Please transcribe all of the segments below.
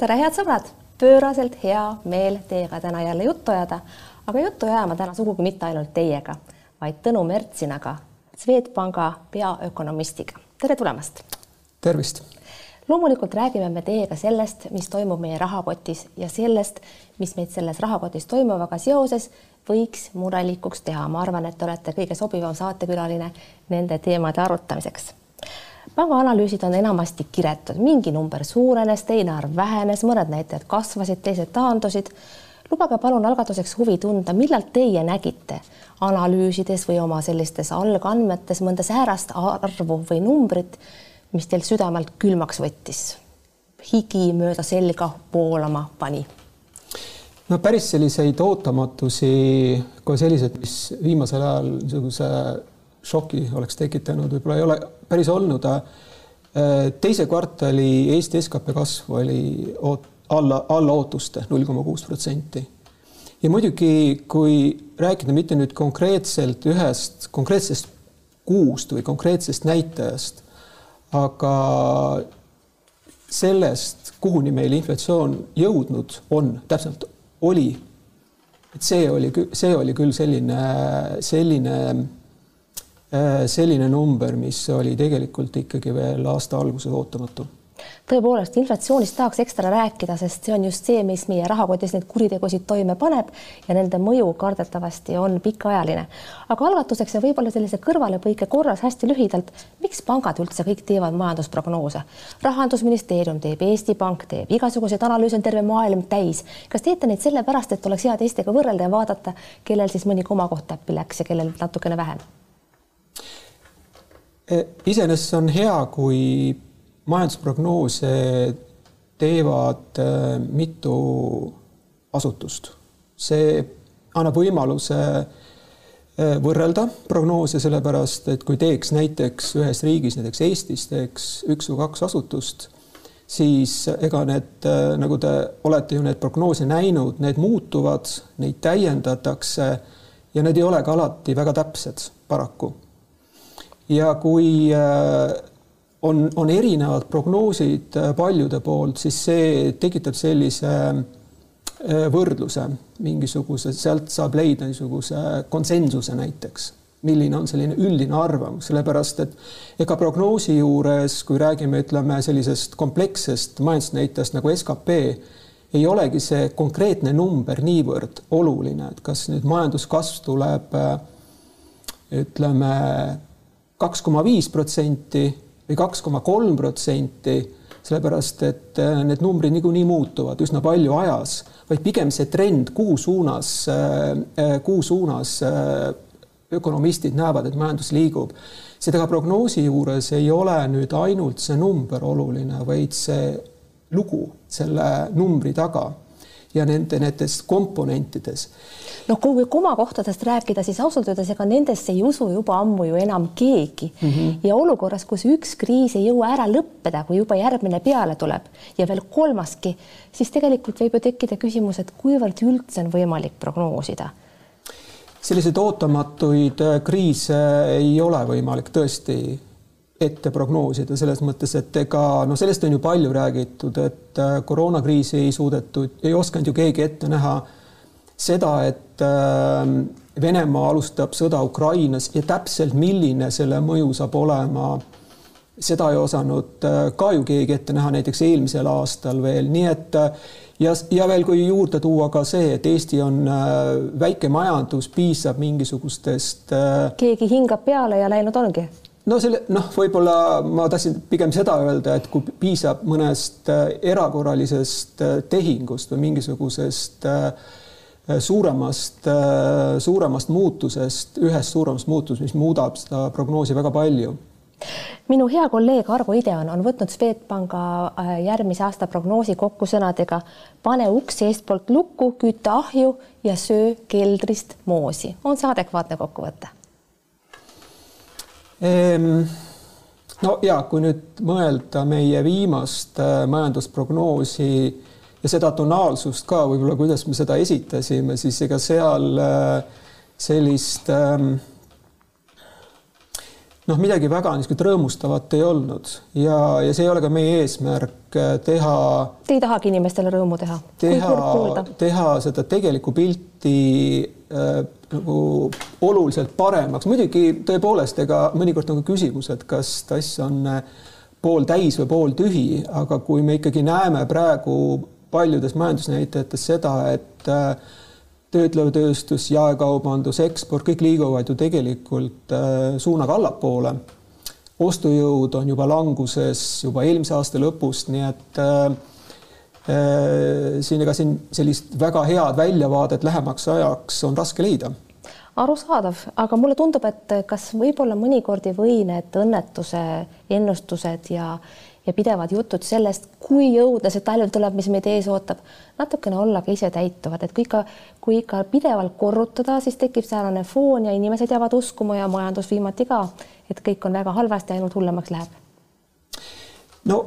tere, head sõbrad, pööraselt hea meel teiega täna jälle juttu ajada, aga juttu ei aja ma täna sugugi mitte ainult teiega, vaid Tõnu Mertsinaga, Swedbanka peaökonomistiga. tere tulemast. tervist. loomulikult räägime me teiega sellest, mis toimub meie rahakotis ja sellest, mis meid selles rahakotis toimuvaga seoses võiks murelikuks teha. ma arvan, et te olete kõige sobivam saatekülaline nende teemade arutamiseks pangaanalüüsid on enamasti kiretud, mingi number suurenes, teine arv vähenes, mõned näitajad kasvasid, teised taandusid. lubage palun algatuseks huvi tunda, millal teie nägite analüüsides või oma sellistes algandmetes mõnda säärast arvu või numbrit, mis teil südamelt külmaks võttis, higi mööda selga voolama pani. No päris selliseid ootamatusi, kui sellised, mis viimasel ajal niisuguse šoki oleks tekitanud, võib-olla ei ole päris olnud. Äh, teise kvartali Eesti skp kasv oli oot, alla, alla ootuste null koma kuus protsenti. ja muidugi, kui rääkida mitte nüüd konkreetselt ühest konkreetsest kuust või konkreetsest näitajast, aga sellest, kuhuni meil inflatsioon jõudnud on, täpselt oli, et see oli, see oli küll selline, selline selline number, mis oli tegelikult ikkagi veel aasta alguses ootamatu tõepoolest, inflatsioonist tahaks ekstra rääkida, sest see on just see, mis meie rahakotis neid kuritegusid toime paneb ja nende mõju kardetavasti on pikaajaline. aga algatuseks ja võib-olla sellise kõrvalepõike korras hästi lühidalt, miks pangad üldse kõik teevad majandusprognoose? rahandusministeerium teeb, Eesti Pank teeb, igasuguseid analüüse on terve maailm täis. kas teete neid sellepärast, et oleks hea teistega võrrelda ja vaadata, kellel siis mõni komakoht täppi läks ja kellel natukene vähem? Iseenesest on hea, kui majandusprognoose teevad e, mitu asutust. see annab võimaluse e, võrrelda prognoose, sellepärast et kui teeks näiteks ühes riigis, näiteks Eestis teeks üks või kaks asutust, siis ega need, nagu te olete ju neid prognoose näinud, need muutuvad, neid täiendatakse ja need ei ole ka alati väga täpsed paraku ja kui äh, on, on erinevad prognoosid äh, paljude poolt, siis see tekitab sellise äh, võrdluse. Mingisuguse, sealt saab leida niisuguse konsensuse näiteks, milline on selline üldine arvamus, sellepärast et ega prognoosi juures, kui räägime, ütleme sellisest komplekssest majandusnäitajast nagu skp, ei olegi see konkreetne number niivõrd oluline, et kas nüüd majanduskasv tuleb ütleme kaks koma viis protsenti või kaks koma kolm protsenti, sellepärast et äh, need numbrid niikuinii muutuvad üsna palju ajas, vaid pigem see trend, kuhu suunas, äh, äh, kuhu suunas ökonomistid näevad, et majandus liigub. seda prognoosi juures ei ole nüüd ainult see number oluline, vaid see lugu selle numbri taga ja nende nendes komponentides. noh, kui komakohtadest rääkida, siis ausalt öeldes ega nendesse ei usu juba ammu ju enam keegi mm. -hmm. ja olukorras, kus üks kriis ei jõua ära lõppeda, kui juba järgmine peale tuleb ja veel kolmaski, siis tegelikult võib ju tekkida küsimus, et kuivõrd üldse on võimalik prognoosida selliseid ootamatuid kriise ei ole võimalik tõesti ette prognoosida selles mõttes, et ega noh, sellest on ju palju räägitud, et äh, koroonakriisi ei suudetud, ei osanud ju keegi ette näha seda, et äh, Venemaa alustab sõda Ukrainas ja täpselt, milline selle mõju saab olema, seda ei osanud äh, ka ju keegi ette näha näiteks eelmisel aastal veel, nii et ja, ja veel, kui juurde tuua ka see, et Eesti on väike majandus, piisab mingisugustest. keegi hingab peale ja läinud ongi no selle noh, võib-olla ma tahtsin pigem seda öelda, et kui piisab mõnest äh, erakorralisest äh, tehingust või mingisugusest äh, suuremast, suuremast muutusest, ühest suuremast muutusest, mis muudab seda prognoosi väga palju minu hea kolleeg Argo Ideon on võtnud Swedbanka järgmise aasta prognoosi kokku sõnadega pane uks eestpoolt lukku, küta ahju ja söö keldrist moosi. on see adekvaatne kokkuvõte? Ehm, no ja kui nüüd mõelda meie viimast äh, majandusprognoosi ja seda tonaalsust ka võib-olla, kuidas me seda esitasime, siis ega seal äh, sellist ähm, noh, midagi väga niisugust rõõmustavat ei olnud ja, ja see ei ole ka meie eesmärk äh, teha. Te ei tahagi inimestele rõõmu teha? teha, teha seda tegelikku pilti äh, nagu oluliselt paremaks, muidugi tõepoolest, ega mõnikord on ka küsimus, et kas tass on äh, pooltäis või pooltühi, aga kui me ikkagi näeme praegu paljudes majandusnäitajates seda, et äh, töötlev tööstus, jaekaubandus, eksport, kõik liiguvad ju tegelikult äh, suunaga allapoole. ostujõud on juba languses juba eelmise aasta lõpust, nii et äh, äh, siin ega siin sellist väga head väljavaadet lähemaks ajaks on raske leida arusaadav, aga mulle tundub, et kas võib-olla mõnikord ei või need õnnetuse ennustused ja ja pidevad jutud sellest, kui õudne see talv tuleb, mis meid ees ootab, natukene olla ka isetäituvad, et kui ikka, kui ikka pidevalt korrutada, siis tekib säärane foon ja inimesed jäävad uskuma ja majandus viimati ka, et kõik on väga halvasti, ainult hullemaks läheb. no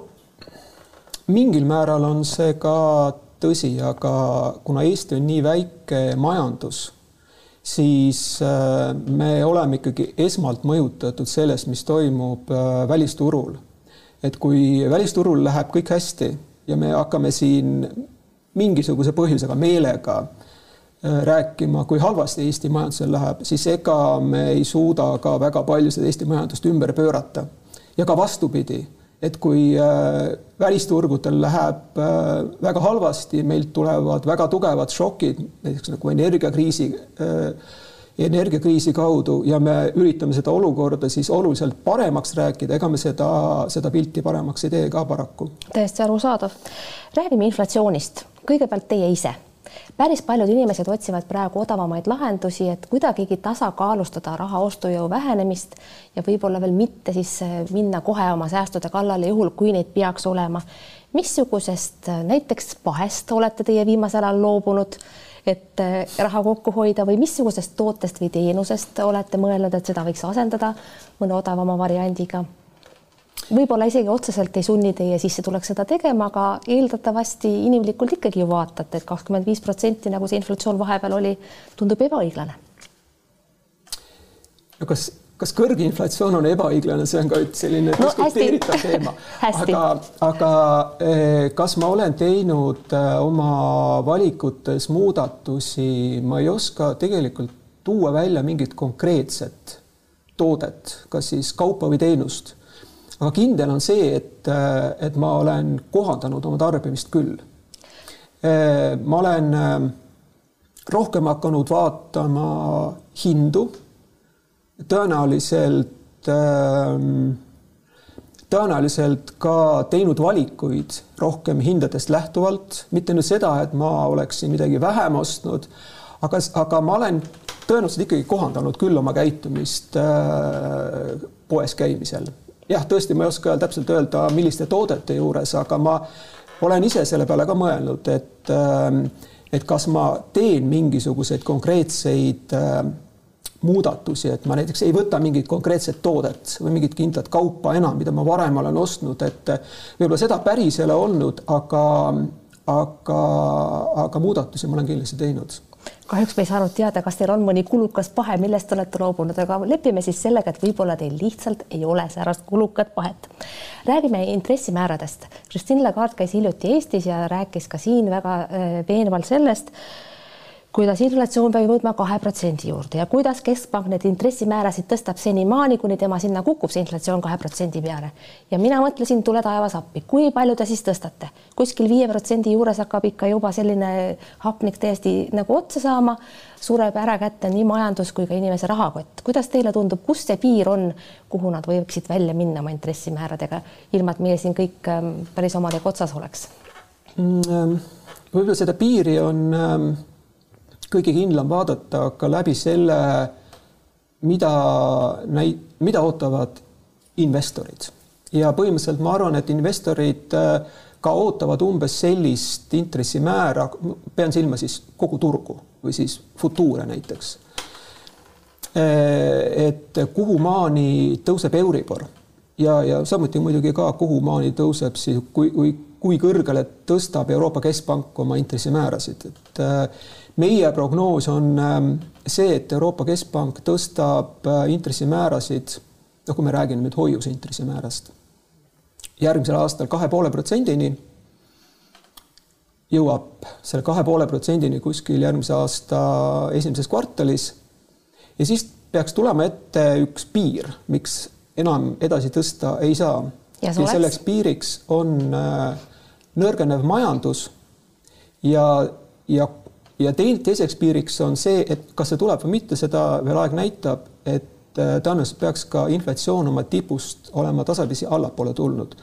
mingil määral on see ka tõsi, aga kuna Eesti on nii väike majandus, siis äh, me oleme ikkagi esmalt mõjutatud sellest, mis toimub äh, välisturul et kui välisturul läheb kõik hästi ja me hakkame siin mingisuguse põhjusega meelega äh, rääkima, kui halvasti Eesti majandusel läheb, siis ega me ei suuda ka väga palju seda Eesti majandust ümber pöörata. ja ka vastupidi, et kui äh, välisturgudel läheb äh, väga halvasti, meilt tulevad väga tugevad šokid, näiteks nagu energiakriisi energiakriisi kaudu ja me üritame seda olukorda siis oluliselt paremaks rääkida, ega me seda, seda pilti paremaks ei tee ka paraku. täiesti arusaadav. räägime inflatsioonist, kõigepealt teie ise päris paljud inimesed otsivad praegu odavamaid lahendusi, et kuidagigi tasakaalustada raha ostujõu vähenemist ja võib-olla veel mitte siis minna kohe oma säästude kallale, juhul kui neid peaks olema. missugusest näiteks pahest olete teie viimasel ajal loobunud et eh, raha kokku hoida või missugusest tootest või teenusest olete mõelnud, et seda võiks asendada mõne odavama variandiga? võib-olla isegi otseselt ei sunni teie sissetulek seda tegema, aga eeldatavasti inimlikult ikkagi ju vaatate, et kakskümmend viis protsenti, nagu see inflatsioon vahepeal oli, tundub ebaõiglane. no kas kas kõrge inflatsioon on ebaõiglane, see on ka üks selline no, diskuteeritav teema. aga, aga eh, kas ma olen teinud eh, oma valikutes muudatusi, ma ei oska tegelikult tuua välja mingit konkreetset toodet, kas siis kaupa või teenust. aga kindel on see, et, eh, et ma olen kohandanud oma tarbimist küll. ma olen rohkem hakanud vaatama hindu tõenäoliselt ähm, tõenäoliselt ka teinud valikuid rohkem hindadest lähtuvalt, mitte nüüd seda, et ma oleksin midagi vähem ostnud, aga, aga ma olen tõenäoliselt ikkagi kohandanud küll oma käitumist äh, poes käimisel. jah, tõesti, ma ei oska täpselt öelda, milliste toodete juures, aga ma olen ise selle peale ka mõelnud, et äh, et kas ma teen mingisuguseid konkreetseid äh, muudatusi, et ma näiteks ei võta mingit konkreetset toodet või mingit kindlat kaupa enam, mida ma varem olen ostnud, et võib-olla seda päris ei ole olnud, aga, aga, aga muudatusi ma olen kindlasti teinud kahjuks me ei saanud teada, kas teil on mõni kulukas pahe, millest te olete loobunud, aga lepime siis sellega, et võib-olla teil lihtsalt ei ole säärast kulukat pahet. räägime intressimääradest. Christine Lagarde käis hiljuti Eestis ja rääkis ka siin väga äh, veenvalt sellest, kuidas inflatsioon peab jõudma kahe protsendi juurde ja kuidas keskpank neid intressimäärasid tõstab senimaani, kuni tema sinna kukub, see inflatsioon kahe protsendi peale. ja mina mõtlesin, tule taevas appi, kui palju te siis tõstate, kuskil viie protsendi juures hakkab ikka juba selline hapnik täiesti nagu otsa saama, sureb ära kätte nii majandus kui ka inimese rahakott. kuidas teile tundub, kus see piir on, kuhu nad võiksid välja minna oma intressimääradega, ilma et meie siin kõik ähm, päris omadega otsas oleks mm,? Ähm, võib-olla seda piiri on ähm kõige kindlam vaadata ka läbi selle, mida näi-, mida ootavad investorid. ja põhimõtteliselt ma arvan, et investorid äh, ka ootavad umbes sellist intressimäära, pean silma siis kogu turgu või siis futuure näiteks. Äh, et kuhumaani tõuseb Euribor ja, ja samuti muidugi ka, kuhumaani tõuseb siis, kui, kui, kui kõrgele tõstab Euroopa Keskpank oma intressimäärasid, et äh, meie prognoos on ähm, see, et Euroopa Keskpank tõstab äh, intressimäärasid noh, kui me räägime nüüd hoiuse intressimäärast, järgmisel aastal kahe poole protsendini, jõuab selle kahe poole protsendini kuskil järgmise aasta esimeses kvartalis ja siis peaks tulema ette üks piir, miks enam edasi tõsta ei saa. ja selleks piiriks on äh, nõrgenev majandus ja, ja, ja teine, teiseks piiriks on see, et kas see tuleb või mitte, seda veel aeg näitab, et äh, tõenäoliselt peaks ka inflatsioon oma tipust olema tasapisi allapoole tulnud.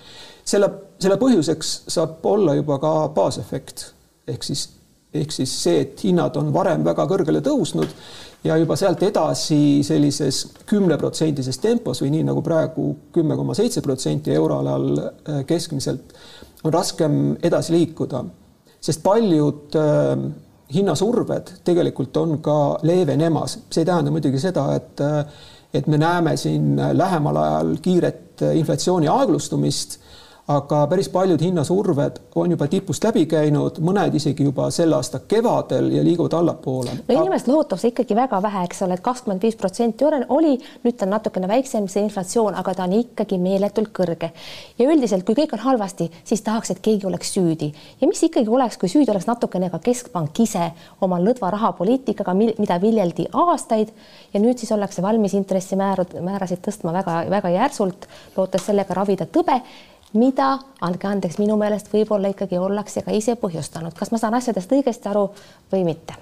selle, selle põhjuseks saab olla juba ka baasefekt ehk siis, ehk siis see, et hinnad on varem väga kõrgele tõusnud ja juba sealt edasi sellises kümneprotsendises tempos või nii nagu praegu kümme koma seitse protsenti euroalal äh, keskmiselt on raskem edasi liikuda, sest paljud äh, hinnasurved tegelikult on ka leevenemas, see ei tähenda muidugi seda, et äh, et me näeme siin lähemal ajal kiiret inflatsiooni aeglustumist aga päris paljud hinnasurved on juba tipust läbi käinud, mõned isegi juba selle aasta kevadel ja liiguvad allapoole. no inimest lohutab see ikkagi väga vähe, eks ole, et kakskümmend viis protsenti oli, nüüd ta on natukene väiksem, see inflatsioon, aga ta on ikkagi meeletult kõrge. ja üldiselt, kui kõik on halvasti, siis tahaks, et keegi oleks süüdi ja mis ikkagi oleks, kui süüdi oleks natukene ka keskpank ise oma lõdva rahapoliitikaga, mida viljeldi aastaid ja nüüd siis ollakse valmis intressimäärasid tõstma väga-väga järsult, lootes sellega ravida tõbe mida, andke andeks, minu meelest võib-olla ikkagi ollakse ka ise põhjustanud, kas ma saan asjadest õigesti aru või mitte?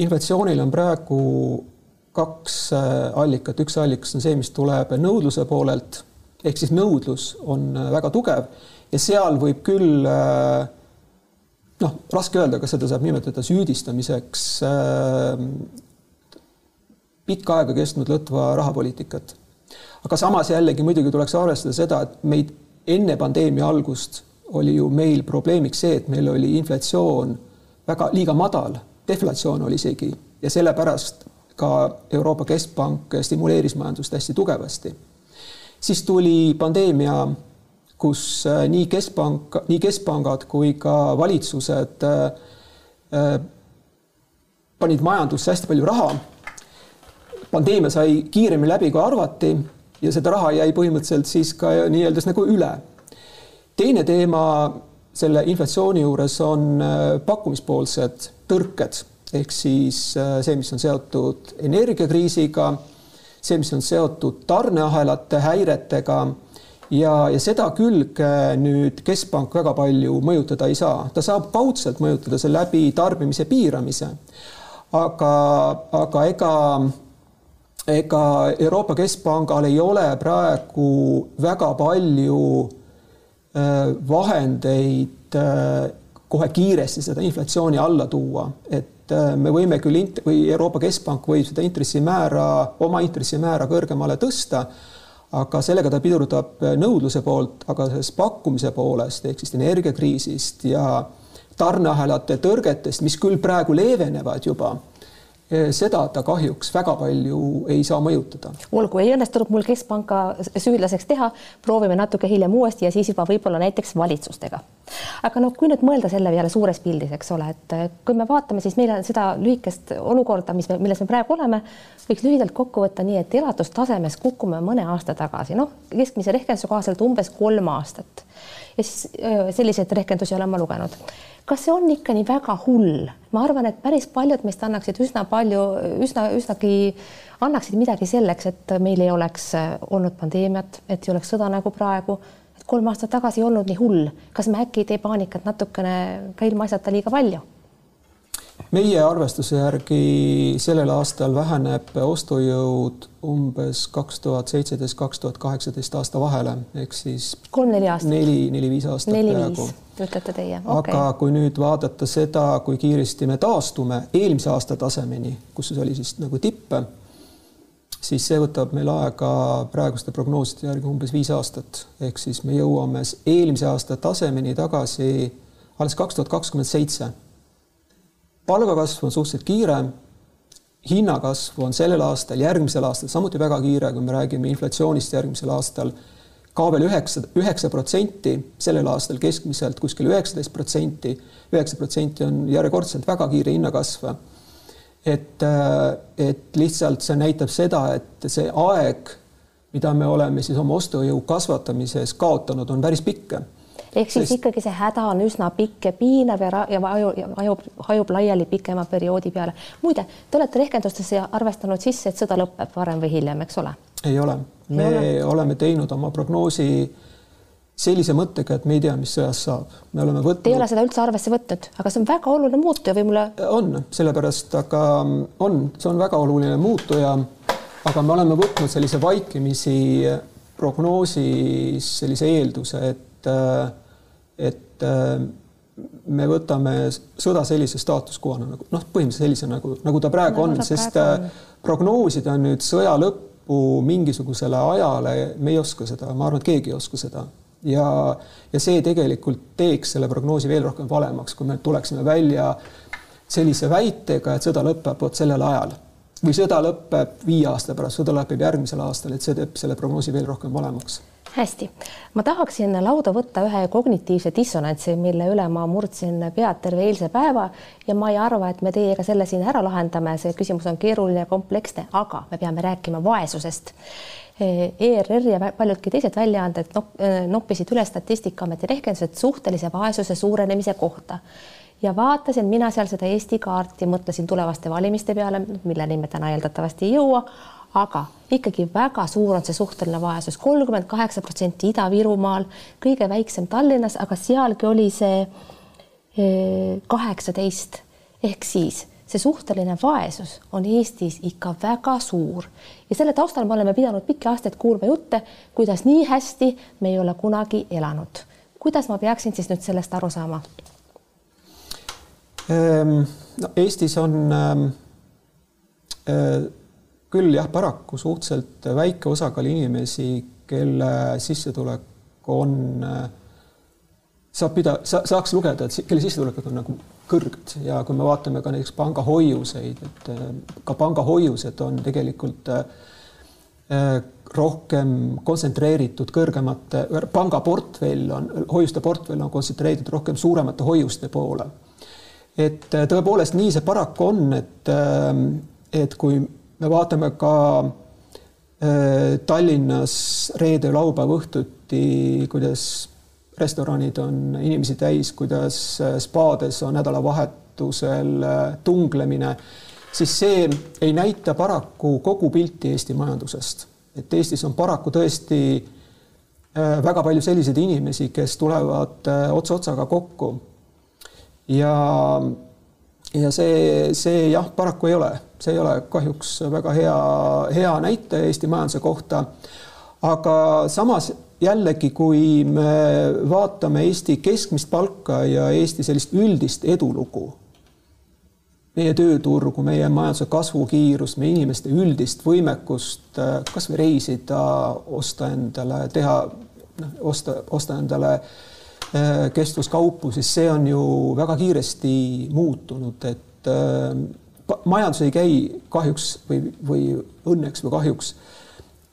inflatsioonil on praegu kaks äh, allikat, üks allikas on see, mis tuleb nõudluse poolelt ehk siis nõudlus on äh, väga tugev ja seal võib küll äh, noh, raske öelda, kas seda saab nimetada süüdistamiseks pikka aega kestnud lõtva rahapoliitikat. aga samas jällegi muidugi tuleks arvestada seda, et meid enne pandeemia algust oli ju meil probleemiks see, et meil oli inflatsioon väga liiga madal, deflatsioon oli isegi ja sellepärast ka Euroopa Keskpank stimuleeris majandust hästi tugevasti. siis tuli pandeemia, kus äh, nii keskpank, nii keskpangad kui ka valitsused äh, äh, panid majandusse hästi palju raha. pandeemia sai kiiremini läbi, kui arvati ja seda raha jäi põhimõtteliselt siis ka nii-öelda nagu üle. teine teema selle inflatsiooni juures on äh, pakkumispoolsed tõrked ehk siis äh, see, mis on seotud energiakriisiga, see, mis on seotud tarneahelate häiretega ja, ja seda külge nüüd keskpank väga palju mõjutada ei saa, ta saab kaudselt mõjutada selle läbi tarbimise piiramise. aga, aga ega ega Euroopa Keskpangal ei ole praegu väga palju äh, vahendeid äh, kohe kiiresti seda inflatsiooni alla tuua, et äh, me võime küll int- või Euroopa Keskpank võib seda intressimäära, oma intressimäära kõrgemale tõsta, aga sellega ta pidurdab nõudluse poolt, aga sellest pakkumise poolest ehk siis energiakriisist ja tarneahelate tõrgetest, mis küll praegu leevenevad juba seda ta kahjuks väga palju ei saa mõjutada. olgu, ei õnnestunud mul keskpanka süüdlaseks teha, proovime natuke hiljem uuesti ja siis juba võib-olla näiteks valitsustega. aga noh, kui nüüd mõelda selle peale suures pildis, eks ole, et eh, kui me vaatame, siis meil on seda lühikest olukorda, mis me, milles me praegu oleme, võiks lühidalt kokku võtta nii, et elatustasemes kukume mõne aasta tagasi, noh, keskmise rehkenduse kohaselt umbes kolm aastat. ja siis eh, selliseid rehkendusi olen ma lugenud kas see on ikka nii väga hull? ma arvan, et päris paljud meist annaksid üsna palju, üsna, üsnagi annaksid midagi selleks, et meil ei oleks äh, olnud pandeemiat, et ei oleks sõda nagu praegu. et kolm aastat tagasi ei olnud nii hull. kas me äkki ei tee paanikat natukene ka ilmaasjata liiga palju? meie arvestuse järgi sellel aastal väheneb ostujõud umbes kaks tuhat seitseteist, kaks tuhat kaheksateist aasta vahele ehk siis kolm-neli aastat, neli, neli-viis aastat neli, praegu. Ütlete teie? Okay.. aga kui nüüd vaadata seda, kui kiiresti me taastume eelmise aasta tasemeni, kus oli siis nagu tippe, siis see võtab meil aega praeguste prognooside järgi umbes viis aastat, ehk siis me jõuame eelmise aasta tasemeni tagasi alles kaks tuhat kakskümmend seitse. Palgakasv on suhteliselt kiire, hinnakasv on sellel aastal, järgmisel aastal samuti väga kiire, kui me räägime inflatsioonist järgmisel aastal, ka veel üheksa, üheksa protsenti, sellel aastal keskmiselt kuskil üheksateist protsenti, üheksa protsenti on järjekordselt väga kiire hinnakasv. et, et lihtsalt see näitab seda, et see aeg mida me oleme siis oma ostujõu kasvatamises kaotanud, on päris pikk ehk siis Sest... ikkagi see häda on üsna pikk ja piinav ja, ja hajub, hajub, hajub laiali pikema perioodi peale. muide, te olete rehkendustesse arvestanud sisse, et sõda lõpeb varem või hiljem, eks ole? Ei ole, me ei ole. oleme teinud oma prognoosi sellise mõttega, et me ei tea, mis sõjast saab. me oleme võtnud. Te ei ole seda üldse arvesse võtnud, aga see on väga oluline muutuja või mulle? on, sellepärast, aga on, see on väga oluline muutuja. aga me oleme võtnud sellise vaikimisi prognoosis sellise eelduse, et, et me võtame sõda sellise staatus quo'na nagu noh, põhimõtteliselt sellise nagu, nagu ta praegu nagu on, sest praegu on. prognoosida nüüd sõja lõppu mingisugusele ajale, me ei oska seda, ma arvan, et keegi ei oska seda. Ja, ja see tegelikult teeks selle prognoosi veel rohkem valemaks, kui me tuleksime välja sellise väitega, et sõda lõpeb vot sellel ajal. Või sõda lõpeb viie aasta pärast, sõda lõpeb järgmisel aastal, et see teeb selle prognoosi veel rohkem valemaks hästi, ma tahaksin lauda võtta ühe kognitiivse dissonantsi, mille üle ma murdsin pead terve eilse päeva ja ma ei arva, et me teiega selle siin ära lahendame, see küsimus on keeruline ja kompleksne, aga me peame rääkima vaesusest. ERR ja paljudki teised väljaanded noppisid üle Statistikaameti rehkendused suhtelise vaesuse suurenemise kohta. Ja vaatasin mina seal seda Eesti kaarti, mõtlesin tulevaste valimiste peale, milleni me täna eeldatavasti ei jõua, aga ikkagi väga suur on see suhteline vaesus, kolmkümmend kaheksa protsenti Ida-Virumaal, kõige väiksem Tallinnas, aga sealgi oli see eh, kaheksateist ehk siis see suhteline vaesus on Eestis ikka väga suur ja selle taustal me oleme pidanud pikki aastaid kuulma jutte, kuidas nii hästi me ei ole kunagi elanud. kuidas ma peaksin siis nüüd sellest aru saama? Ehm, no Eestis on ähm, äh, küll jah, paraku suhteliselt väike osakaal inimesi, kelle sissetulek on saab pida- sa,, saaks lugeda, et kelle sissetulekud on nagu kõrged ja kui me vaatame ka näiteks pangahoiuseid, et äh, ka pangahoiused on tegelikult äh, rohkem kontsentreeritud kõrgemate, pangaportfell on, hoiuste portfell on kontsentreeritud rohkem suuremate hoiuste poole. et tõepoolest nii see paraku on, et, et kui me vaatame ka Tallinnas reede-laupäeva õhtuti, kuidas restoranid on inimesi täis, kuidas äh, spaades on nädalavahetusel äh, tunglemine, siis see ei näita paraku kogu pilti Eesti majandusest. et Eestis on paraku tõesti äh, väga palju selliseid inimesi, kes tulevad ots otsaga kokku. ja, ja see, see jah, paraku ei ole, see ei ole kahjuks väga hea, hea näitaja Eesti majanduse kohta. aga samas jällegi, kui me vaatame Eesti keskmist palka ja Eesti sellist üldist edulugu, meie tööturgu, meie majanduse kasvukiirust, meie inimeste üldist võimekust äh, kasvõi reisida, osta endale, teha, noh, osta, osta endale äh, kestvuskaupu, siis see on ju väga kiiresti muutunud, et äh, majandus ei käi kahjuks või, või õnneks või kahjuks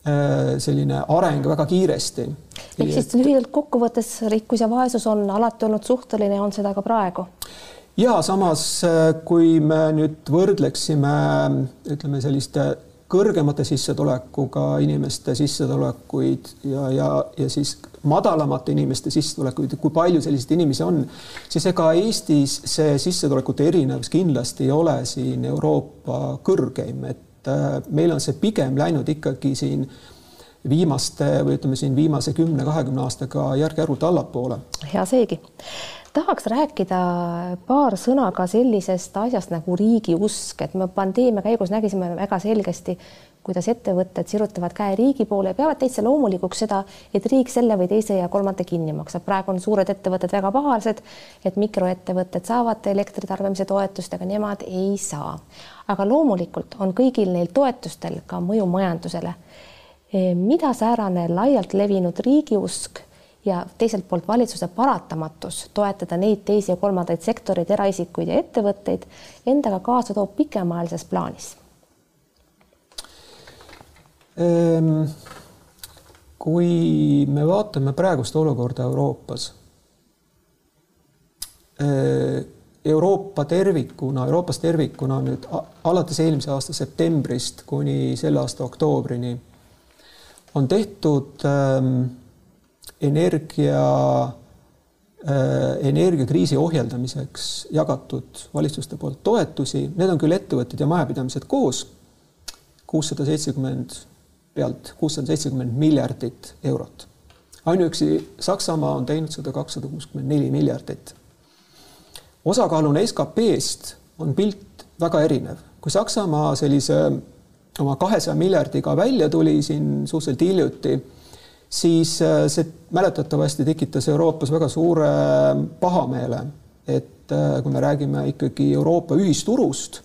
Äh, selline areng väga kiiresti. ehk siis lühidalt kokkuvõttes rikkus ja vaesus on alati olnud suhteline ja on seda ka praegu? ja samas, äh, kui me nüüd võrdleksime ütleme selliste kõrgemate sissetulekuga inimeste sissetulekuid ja, ja, ja siis madalamate inimeste sissetulekuid, kui palju selliseid inimesi on, siis ega Eestis see sissetulekute erinevus kindlasti ei ole siin Euroopa kõrgeim, et äh, meil on see pigem läinud ikkagi siin viimaste või ütleme siin viimase kümne-kahekümne aastaga järk-järgult allapoole. hea seegi. Tahaks rääkida paar sõna ka sellisest asjast nagu riigiusk, et me pandeemia käigus nägisime väga selgesti, kuidas ettevõtted sirutavad käe riigi poole ja peavad täitsa loomulikuks seda, et riik selle või teise ja kolmanda kinni maksab. praegu on suured ettevõtted väga pahased, et mikroettevõtted saavad elektritarbimise toetust, aga nemad ei saa. aga loomulikult on kõigil neil toetustel ka mõju majandusele. Mida säärane laialt levinud riigiusk ja teiselt poolt valitsuse paratamatus toetada neid teisi ja kolmandaid sektoreid, eraisikuid ja ettevõtteid endaga kaasa toob pikemaajalises plaanis. Ehm, kui me vaatame praegust olukorda Euroopas, eh, Euroopa tervikuna, Euroopas tervikuna nüüd alates eelmise aasta septembrist kuni selle aasta oktoobrini on tehtud ähm, energia äh,, energiakriisi ohjeldamiseks jagatud valitsuste poolt toetusi, need on küll ettevõtted ja majapidamised koos, kuussada seitsekümmend pealt, kuussada seitsekümmend miljardit eurot. ainuüksi Saksamaa on teinud seda kakssada kuuskümmend neli miljardit. osakaaluna SKP-st on pilt väga erinev, kui Saksamaa sellise oma kahesaja miljardiga välja tuli siin suhteliselt hiljuti, siis äh, see mäletatavasti tekitas Euroopas väga suure pahameele, et äh, kui me räägime ikkagi Euroopa ühisturust,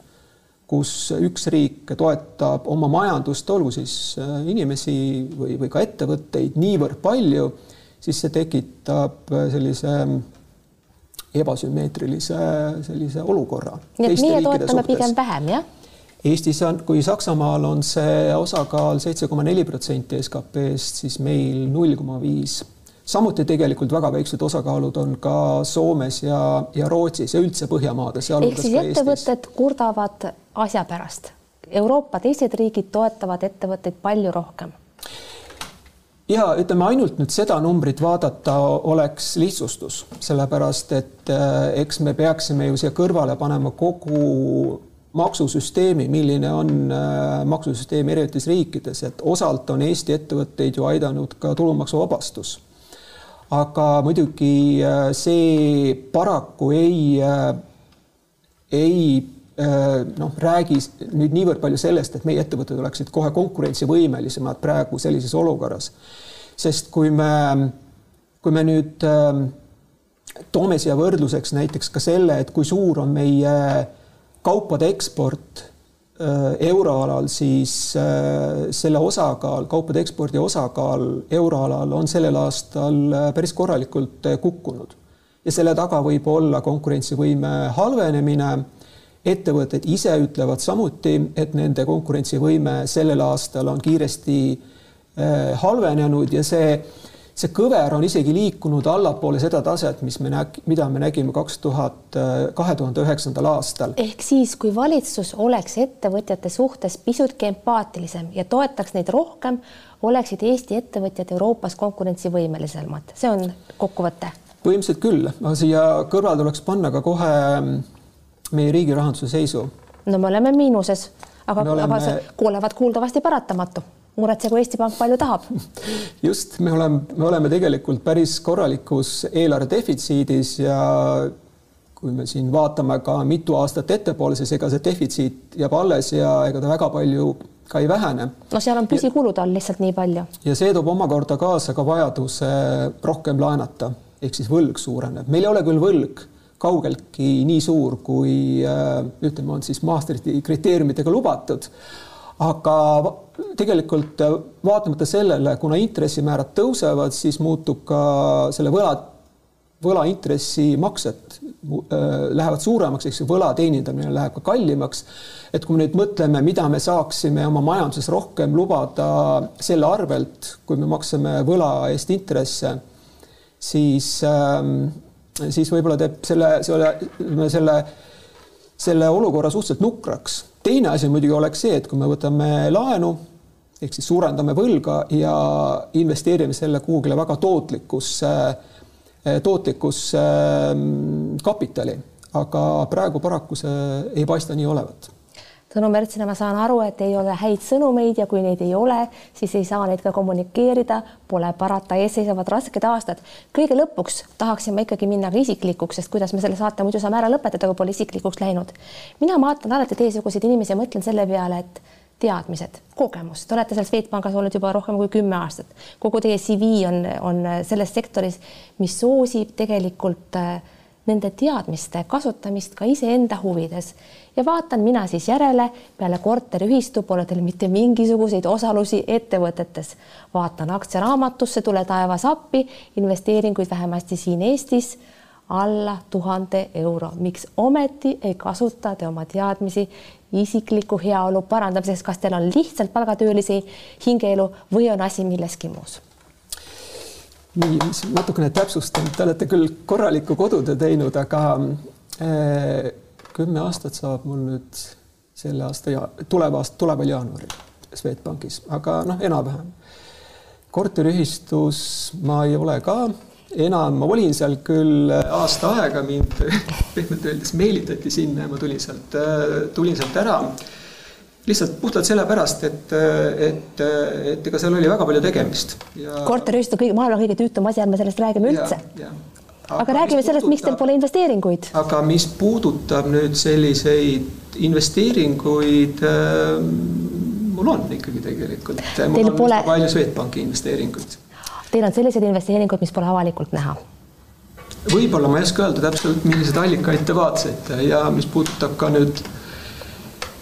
kus üks riik toetab oma majandust, olgu siis äh, inimesi või, või ka ettevõtteid niivõrd palju, siis see tekitab sellise ebasümmeetrilise sellise olukorra. nii et meie toetame pigem vähem, jah? Eestis on, kui Saksamaal on see osakaal seitse koma neli protsenti SKP-st, siis meil null koma viis. samuti tegelikult väga väiksed osakaalud on ka Soomes ja, ja Rootsis ja üldse Põhjamaades. ehk siis ettevõtted kurdavad asja pärast. Euroopa teised riigid toetavad ettevõtteid palju rohkem ja ütleme ainult nüüd seda numbrit vaadata oleks lihtsustus, sellepärast et äh, eks me peaksime ju siia kõrvale panema kogu maksusüsteemi, milline on äh, maksusüsteem erinevates riikides, et osalt on Eesti ettevõtteid ju aidanud ka tulumaksuvabastus. aga muidugi äh, see paraku ei, äh, ei noh, räägi nüüd niivõrd palju sellest, et meie ettevõtted oleksid kohe konkurentsivõimelisemad praegu sellises olukorras. sest kui me, kui me nüüd toome siia võrdluseks näiteks ka selle, et kui suur on meie kaupade eksport äh, euroalal, siis äh, selle osakaal, kaupade ekspordi osakaal euroalal on sellel aastal äh, päris korralikult kukkunud. ja selle taga võib olla konkurentsivõime halvenemine. ettevõtted ise ütlevad samuti, et nende konkurentsivõime sellel aastal on kiiresti halvenenud ja see see kõver on isegi liikunud allapoole seda taset, mis me näg-, mida me nägime kaks tuhat, kahe tuhande üheksandal aastal. ehk siis, kui valitsus oleks ettevõtjate suhtes pisutki empaatilisem ja toetaks neid rohkem, oleksid Eesti ettevõtjad Euroopas konkurentsivõimelisemad, see on kokkuvõte? põhimõtteliselt küll, aga siia kõrvale tuleks panna ka kohe meie riigi rahanduse seisu. no me oleme miinuses, aga, oleme... aga see kuulevad kuuldavasti paratamatu muretsegu Eesti Pank palju tahab. just, me oleme, me oleme tegelikult päris korralikus eelarve defitsiidis ja kui me siin vaatame ka mitu aastat ettepoole, siis ega see defitsiit jääb alles ja ega ta väga palju ka ei vähene. no seal on püsikulud all lihtsalt nii palju. ja see toob omakorda kaasa ka vajaduse rohkem laenata, ehk siis võlg suureneb. meil ei ole küll võlg kaugeltki nii suur, kui äh, ütleme, on siis Maastrichti kriteeriumitega lubatud aga tegelikult äh, vaatamata sellele, kuna intressimäärad tõusevad, siis muutub ka selle võla, võlaintressimaksed äh, lähevad suuremaks, ehk see võla teenindamine läheb ka kallimaks. et kui me nüüd mõtleme, mida me saaksime oma majanduses rohkem lubada selle arvelt, kui me maksame võla eest intresse, siis, ähm, siis võib-olla teeb selle, selle, selle, selle olukorra suhteliselt nukraks teine asi muidugi oleks see, et kui me võtame laenu ehk siis suurendame võlga ja investeerime selle kuhugile väga tootlikusse, tootlikusse mm, kapitali, aga praegu paraku see ei paista nii olevat Tõnu Mertsina, ma saan aru, et ei ole häid sõnumeid ja kui neid ei ole, siis ei saa neid ka kommunikeerida, pole parata, ees seisavad rasked aastad. kõige lõpuks tahaksin ma ikkagi minna ka isiklikuks, sest kuidas me selle saate muidu saame ära lõpetada, kui pole isiklikuks läinud. mina vaatan alati teiesuguseid inimesi ja mõtlen selle peale, et teadmised, kogemus, te olete seal Swedbankis olnud juba rohkem kui kümme aastat, kogu teie CV on, on selles sektoris, mis soosib tegelikult äh, nende teadmiste kasutamist ka iseenda huvides ja vaatan mina siis järele, peale korteriühistu pole teil mitte mingisuguseid osalusi ettevõtetes. vaatan aktsiaraamatusse, tule taevas appi, investeeringuid vähemasti siin Eestis alla tuhande euro. miks ometi ei kasuta te oma teadmisi isikliku heaolu parandamiseks, kas teil on lihtsalt palgatöölisi hingeelu või on asi milleski muus? nii, natukene täpsustan, te olete küll korralikku kodutöö teinud, aga äh, kümme aastat saab mul nüüd selle aasta ja tuleva aasta, tuleval jaanuaril Swedbankis, aga noh, enam-vähem. korteriühistus ma ei ole ka enam, ma olin seal küll aasta aega, mind pehmelt öeldes meelitati sinna ja ma tulin sealt, tulin sealt ära. lihtsalt puhtalt sellepärast, et, et, et ega seal oli väga palju tegemist ja.... korteriühistu kõige, maailma kõige tüütum asi, ärme sellest räägime üldse. Aga, aga räägime sellest, miks teil pole investeeringuid. aga mis puudutab nüüd selliseid investeeringuid äh, mul on ikkagi tegelikult. mul Teil on pole... palju Swedbanki investeeringuid Teil on selliseid investeeringuid, mis pole avalikult näha? võib-olla ma ei oska öelda täpselt, milliseid allikaid te vaatasite ja mis puudutab ka nüüd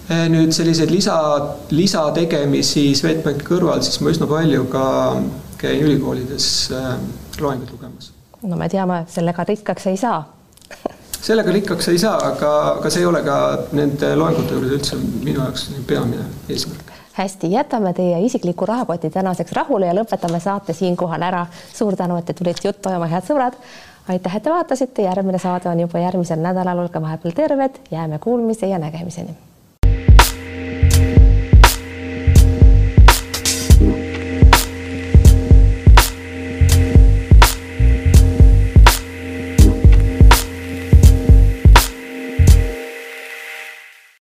eh, nüüd selliseid lisa, lisategemisi Swedbanki kõrval, siis ma üsna palju ka käin ülikoolides äh, loenguid lugemas. No me teame, sellega rikkaks ei saa. Sellega rikkaks ei saa, aga, aga see ei ole ka nende loengute juures üldse minu jaoks peamine eesmärk. Hästi, jätame teie isikliku rahakoti tänaseks rahule ja lõpetame saate siinkohal ära. suur tänu, et te tulite juttu ajama, head sõbrad. aitäh, et te vaatasite, järgmine saade on juba järgmisel nädalal, olge vahepeal terved, jääme kuulmise ja nägemiseni